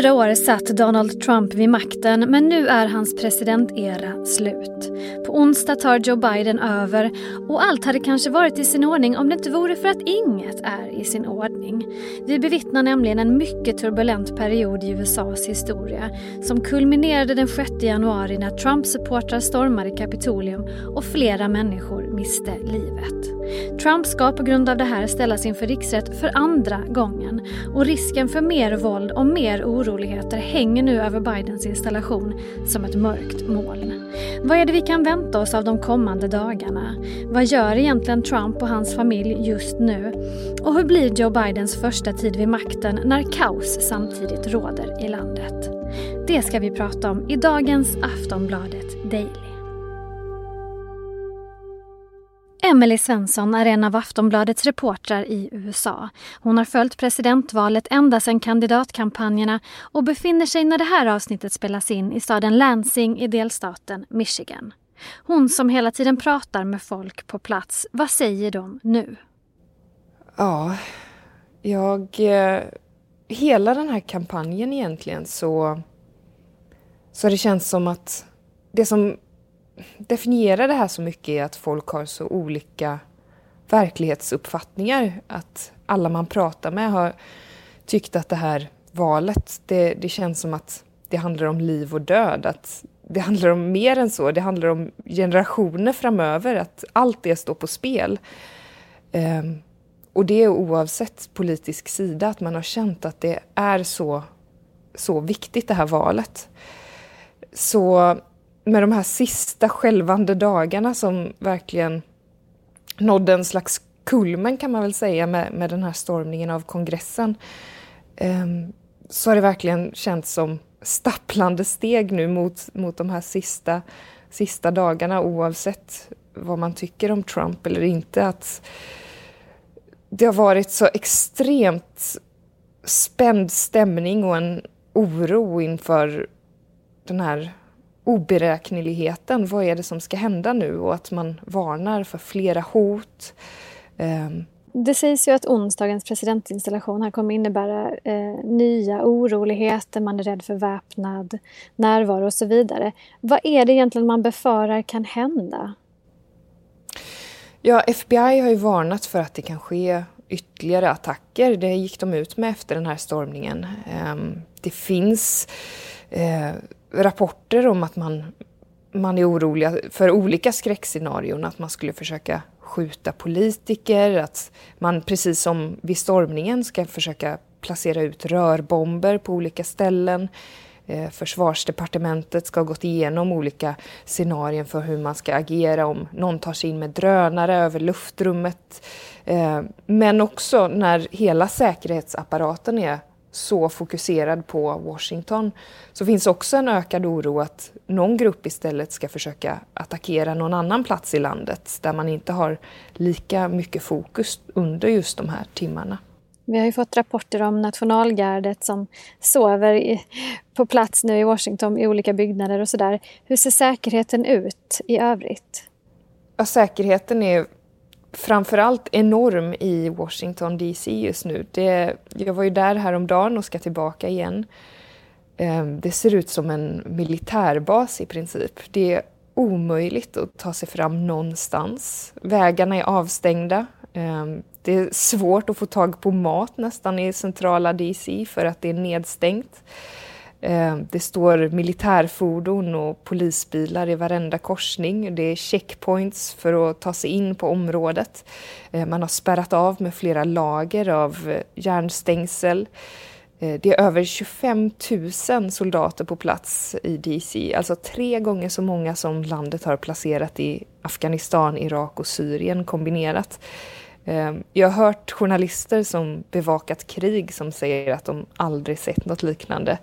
fyra år satt Donald Trump vid makten men nu är hans presidentera slut. På onsdag tar Joe Biden över och allt hade kanske varit i sin ordning om det inte vore för att inget är i sin ordning. Vi bevittnar nämligen en mycket turbulent period i USAs historia som kulminerade den 6 januari när Trump-supportrar stormade Kapitolium och flera människor miste livet. Trump ska på grund av det här ställas inför riksrätt för andra gången och risken för mer våld och mer oroligheter hänger nu över Bidens installation som ett mörkt moln. Vad är det vi kan vänta oss av de kommande dagarna? Vad gör egentligen Trump och hans familj just nu? Och hur blir Joe Bidens första tid vid makten när kaos samtidigt råder i landet? Det ska vi prata om i dagens Aftonbladet Daily. Emily Svensson är en av Aftonbladets reportrar i USA. Hon har följt presidentvalet ända sedan kandidatkampanjerna och befinner sig när det här avsnittet spelas in i staden Lansing i delstaten Michigan. Hon som hela tiden pratar med folk på plats, vad säger de nu? Ja, jag... Eh, hela den här kampanjen egentligen så... Så det känns som att det som definierar det här så mycket är att folk har så olika verklighetsuppfattningar. Att alla man pratar med har tyckt att det här valet, det, det känns som att det handlar om liv och död. Att det handlar om mer än så, det handlar om generationer framöver, att allt det står på spel. Um, och det är oavsett politisk sida, att man har känt att det är så, så viktigt det här valet. Så med de här sista skälvande dagarna som verkligen nådde en slags kulmen kan man väl säga med, med den här stormningen av kongressen. Um, så har det verkligen känts som stapplande steg nu mot, mot de här sista, sista dagarna oavsett vad man tycker om Trump eller inte. Att det har varit så extremt spänd stämning och en oro inför den här oberäkneligheten. Vad är det som ska hända nu? Och att man varnar för flera hot. Um. Det sägs ju att onsdagens presidentinstallation här kommer innebära eh, nya oroligheter, man är rädd för väpnad närvaro och så vidare. Vad är det egentligen man befarar kan hända? Ja, FBI har ju varnat för att det kan ske ytterligare attacker. Det gick de ut med efter den här stormningen. Um, det finns eh, rapporter om att man, man är oroliga för olika skräckscenarion, att man skulle försöka skjuta politiker, att man precis som vid stormningen ska försöka placera ut rörbomber på olika ställen. Eh, försvarsdepartementet ska ha gått igenom olika scenarier för hur man ska agera om någon tar sig in med drönare över luftrummet. Eh, men också när hela säkerhetsapparaten är så fokuserad på Washington så finns också en ökad oro att någon grupp istället ska försöka attackera någon annan plats i landet där man inte har lika mycket fokus under just de här timmarna. Vi har ju fått rapporter om nationalgardet som sover i, på plats nu i Washington i olika byggnader och sådär. Hur ser säkerheten ut i övrigt? Ja, säkerheten är framförallt enorm i Washington DC just nu. Det, jag var ju där häromdagen och ska tillbaka igen. Ehm, det ser ut som en militärbas i princip. Det är omöjligt att ta sig fram någonstans. Vägarna är avstängda. Ehm, det är svårt att få tag på mat nästan i centrala DC för att det är nedstängt. Eh, det står militärfordon och polisbilar i varenda korsning. Det är checkpoints för att ta sig in på området. Eh, man har spärrat av med flera lager av eh, järnstängsel. Det är över 25 000 soldater på plats i DC, alltså tre gånger så många som landet har placerat i Afghanistan, Irak och Syrien kombinerat. Jag har hört journalister som bevakat krig som säger att de aldrig sett något liknande.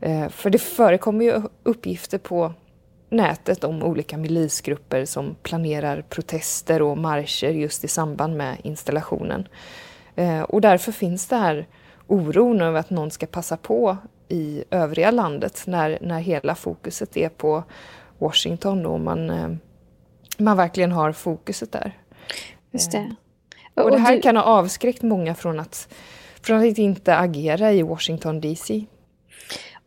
Eh, för det förekommer ju uppgifter på nätet om olika milisgrupper som planerar protester och marscher just i samband med installationen. Eh, och därför finns det här oron över att någon ska passa på i övriga landet när, när hela fokuset är på Washington och man, eh, man verkligen har fokuset där. Just det. Och det här kan ha avskräckt många från att, från att inte agera i Washington DC.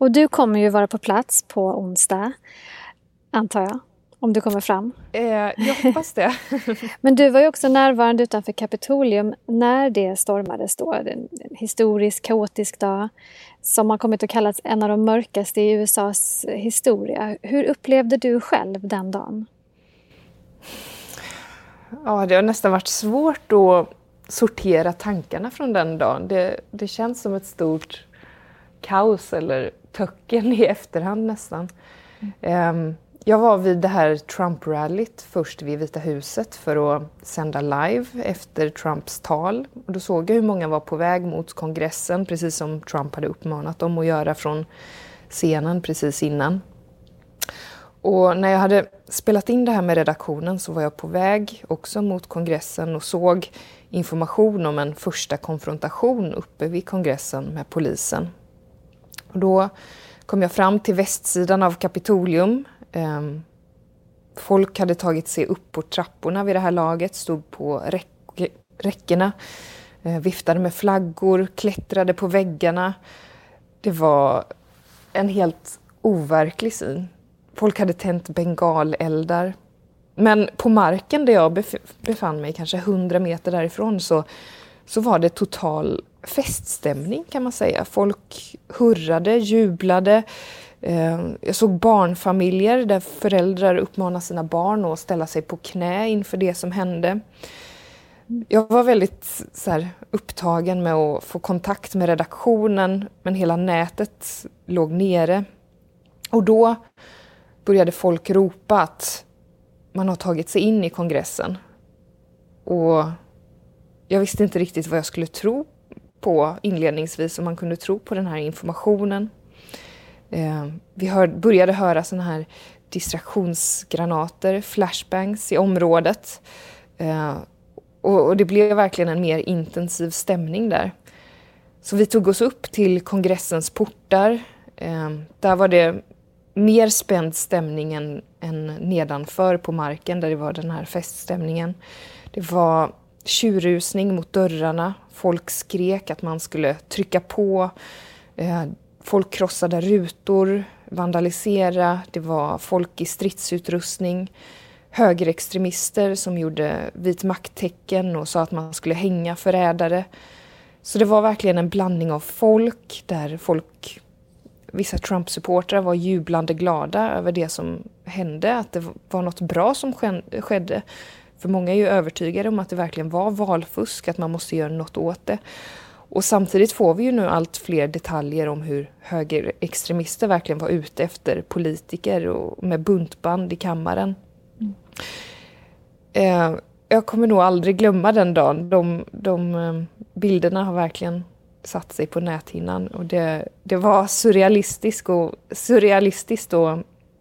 Och du kommer ju vara på plats på onsdag, antar jag, om du kommer fram. Eh, jag hoppas det. Men du var ju också närvarande utanför Kapitolium när det stormades då. En historisk, kaotisk dag som har kommit att kallas en av de mörkaste i USAs historia. Hur upplevde du själv den dagen? Ja, det har nästan varit svårt att sortera tankarna från den dagen. Det, det känns som ett stort kaos eller töcken i efterhand nästan. Mm. Jag var vid det här Trump-rallyt först vid Vita huset för att sända live efter Trumps tal. Och då såg jag hur många var på väg mot kongressen, precis som Trump hade uppmanat dem att göra från scenen precis innan. Och när jag hade spelat in det här med redaktionen så var jag på väg också mot kongressen och såg information om en första konfrontation uppe vid kongressen med polisen. Och då kom jag fram till västsidan av Kapitolium. Ehm, folk hade tagit sig upp på trapporna vid det här laget, stod på räckena, eh, viftade med flaggor, klättrade på väggarna. Det var en helt overklig syn. Folk hade tänt bengaleldar. Men på marken där jag befann mig, kanske 100 meter därifrån, så, så var det total feststämning kan man säga. Folk hurrade, jublade. Ehm, jag såg barnfamiljer där föräldrar uppmanade sina barn att ställa sig på knä inför det som hände. Jag var väldigt så här, upptagen med att få kontakt med redaktionen men hela nätet låg nere. Och då började folk ropa att man har tagit sig in i kongressen. Och jag visste inte riktigt vad jag skulle tro på inledningsvis, om man kunde tro på den här informationen. Eh, vi hör, började höra sådana här distraktionsgranater, flashbangs i området. Eh, och, och det blev verkligen en mer intensiv stämning där. Så vi tog oss upp till kongressens portar. Eh, där var det mer spänd stämning än, än nedanför på marken där det var den här feststämningen. Det var tjurrusning mot dörrarna. Folk skrek att man skulle trycka på. Eh, folk krossade rutor, vandalisera. Det var folk i stridsutrustning. Högerextremister som gjorde vit makttecken och sa att man skulle hänga förrädare. Så det var verkligen en blandning av folk där folk vissa Trump-supportrar var jublande glada över det som hände, att det var något bra som skedde. För många är ju övertygade om att det verkligen var valfusk, att man måste göra något åt det. Och samtidigt får vi ju nu allt fler detaljer om hur högerextremister verkligen var ute efter politiker och med buntband i kammaren. Mm. Eh, jag kommer nog aldrig glömma den dagen. De, de eh, bilderna har verkligen satt sig på näthinnan. Och det, det var surrealistiskt, och, surrealistiskt att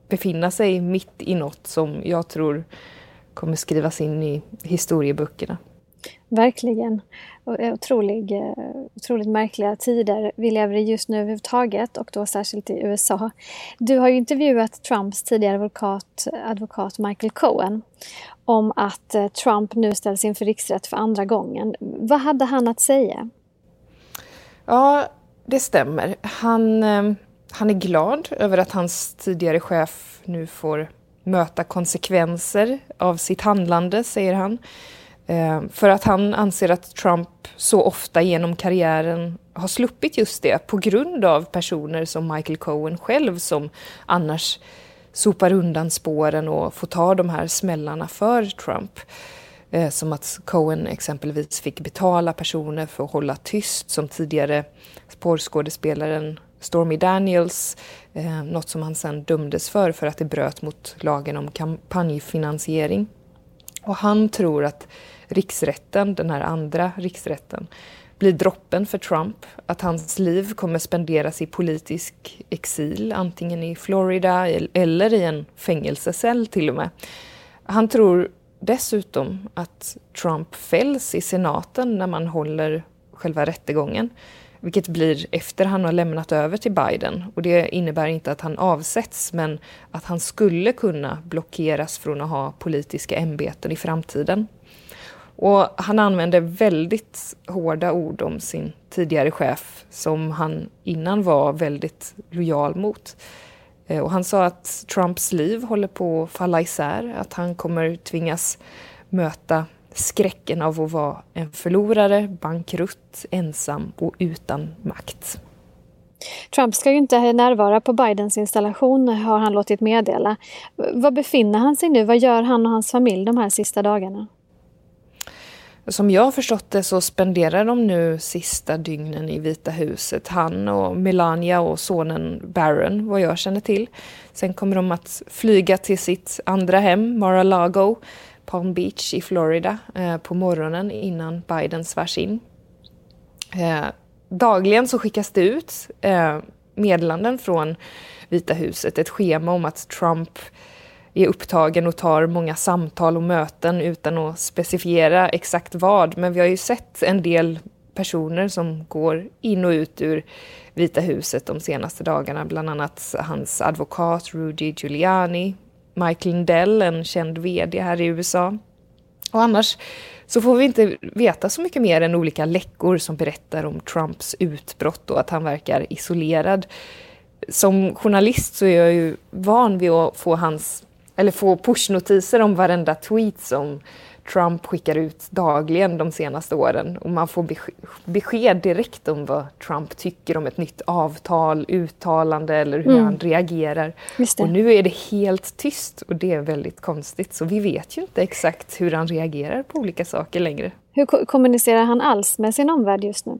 befinna sig mitt i något som jag tror kommer skrivas in i historieböckerna. Verkligen. Otrolig, eh, otroligt märkliga tider vi lever i just nu överhuvudtaget och då särskilt i USA. Du har ju intervjuat Trumps tidigare advokat, advokat Michael Cohen om att eh, Trump nu ställs inför riksrätt för andra gången. Vad hade han att säga? Ja, det stämmer. Han, eh, han är glad över att hans tidigare chef nu får möta konsekvenser av sitt handlande, säger han. Eh, för att han anser att Trump så ofta genom karriären har sluppit just det på grund av personer som Michael Cohen själv som annars sopar undan spåren och får ta de här smällarna för Trump. Eh, som att Cohen exempelvis fick betala personer för att hålla tyst som tidigare porrskådespelaren Stormy Daniels, eh, något som han sen dömdes för för att det bröt mot lagen om kampanjfinansiering. Och han tror att riksrätten, den här andra riksrätten, blir droppen för Trump. Att hans liv kommer spenderas i politisk exil, antingen i Florida eller i en fängelsecell till och med. Han tror dessutom att Trump fälls i senaten när man håller själva rättegången. Vilket blir efter han har lämnat över till Biden. Och det innebär inte att han avsätts men att han skulle kunna blockeras från att ha politiska ämbeten i framtiden. Och han använde väldigt hårda ord om sin tidigare chef som han innan var väldigt lojal mot. Eh, och han sa att Trumps liv håller på att falla isär, att han kommer tvingas möta skräcken av att vara en förlorare, bankrutt, ensam och utan makt. Trump ska ju inte närvara på Bidens installation har han låtit meddela. Var befinner han sig nu? Vad gör han och hans familj de här sista dagarna? Som jag har förstått det så spenderar de nu sista dygnen i Vita huset. Han och Melania och sonen Barron, vad jag känner till. Sen kommer de att flyga till sitt andra hem, Mar-a-Lago, Palm Beach i Florida, eh, på morgonen innan Biden svärs in. Eh, dagligen så skickas det ut eh, meddelanden från Vita huset, ett schema om att Trump är upptagen och tar många samtal och möten utan att specifiera exakt vad. Men vi har ju sett en del personer som går in och ut ur Vita huset de senaste dagarna, bland annat hans advokat Rudy Giuliani, Michael Lindell, en känd VD här i USA. Och annars så får vi inte veta så mycket mer än olika läckor som berättar om Trumps utbrott och att han verkar isolerad. Som journalist så är jag ju van vid att få hans eller få pushnotiser om varenda tweet som Trump skickar ut dagligen de senaste åren. Och man får besked direkt om vad Trump tycker om ett nytt avtal, uttalande eller hur mm. han reagerar. Och nu är det helt tyst och det är väldigt konstigt. Så vi vet ju inte exakt hur han reagerar på olika saker längre. Hur kommunicerar han alls med sin omvärld just nu?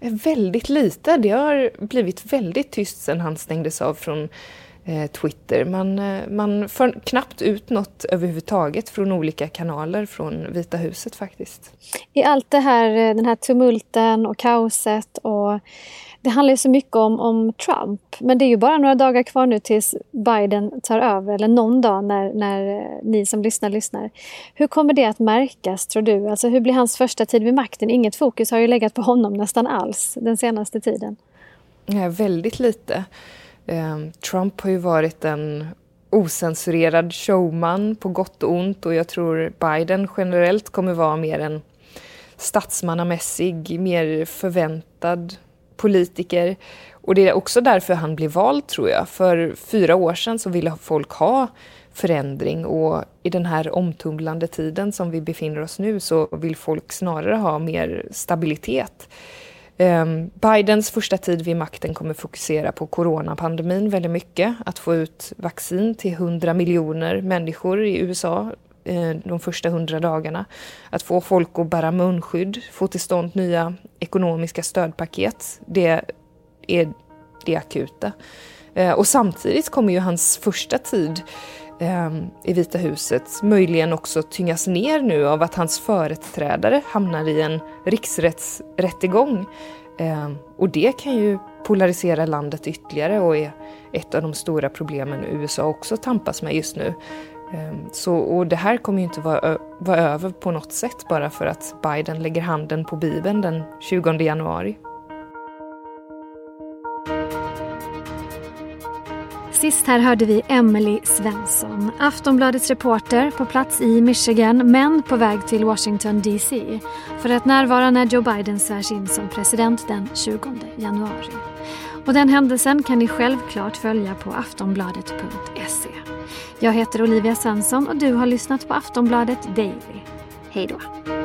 Väldigt lite. Det har blivit väldigt tyst sedan han stängdes av från Eh, Twitter. Man, eh, man får knappt ut något överhuvudtaget från olika kanaler från Vita huset faktiskt. I allt det här, eh, den här tumulten och kaoset och det handlar ju så mycket om, om Trump. Men det är ju bara några dagar kvar nu tills Biden tar över, eller någon dag när, när ni som lyssnar lyssnar. Hur kommer det att märkas tror du? Alltså hur blir hans första tid vid makten? Inget fokus har ju legat på honom nästan alls den senaste tiden. Ja, väldigt lite. Ehm, Trump har ju varit en osensurerad showman på gott och ont och jag tror Biden generellt kommer vara mer en statsmannamässig, mer förväntad politiker. Och det är också därför han blev vald tror jag. För fyra år sedan så ville folk ha förändring och i den här omtumlande tiden som vi befinner oss nu så vill folk snarare ha mer stabilitet. Ehm, Bidens första tid vid makten kommer fokusera på coronapandemin väldigt mycket. Att få ut vaccin till 100 miljoner människor i USA eh, de första 100 dagarna. Att få folk att bära munskydd, få till stånd nya ekonomiska stödpaket. Det är det akuta. Eh, och samtidigt kommer ju hans första tid eh, i Vita huset möjligen också tyngas ner nu av att hans företrädare hamnar i en riksrättsrättegång. Eh, och det kan ju polarisera landet ytterligare och är ett av de stora problemen USA också tampas med just nu. Ehm, så, och det här kommer ju inte vara, vara över på något sätt bara för att Biden lägger handen på Bibeln den 20 januari. Sist här hörde vi Emily Svensson, Aftonbladets reporter på plats i Michigan men på väg till Washington DC för att närvara när Joe Biden svärs in som president den 20 januari. Och den händelsen kan ni självklart följa på aftonbladet.se. Jag heter Olivia Svensson och du har lyssnat på Aftonbladet Daily. Hej då!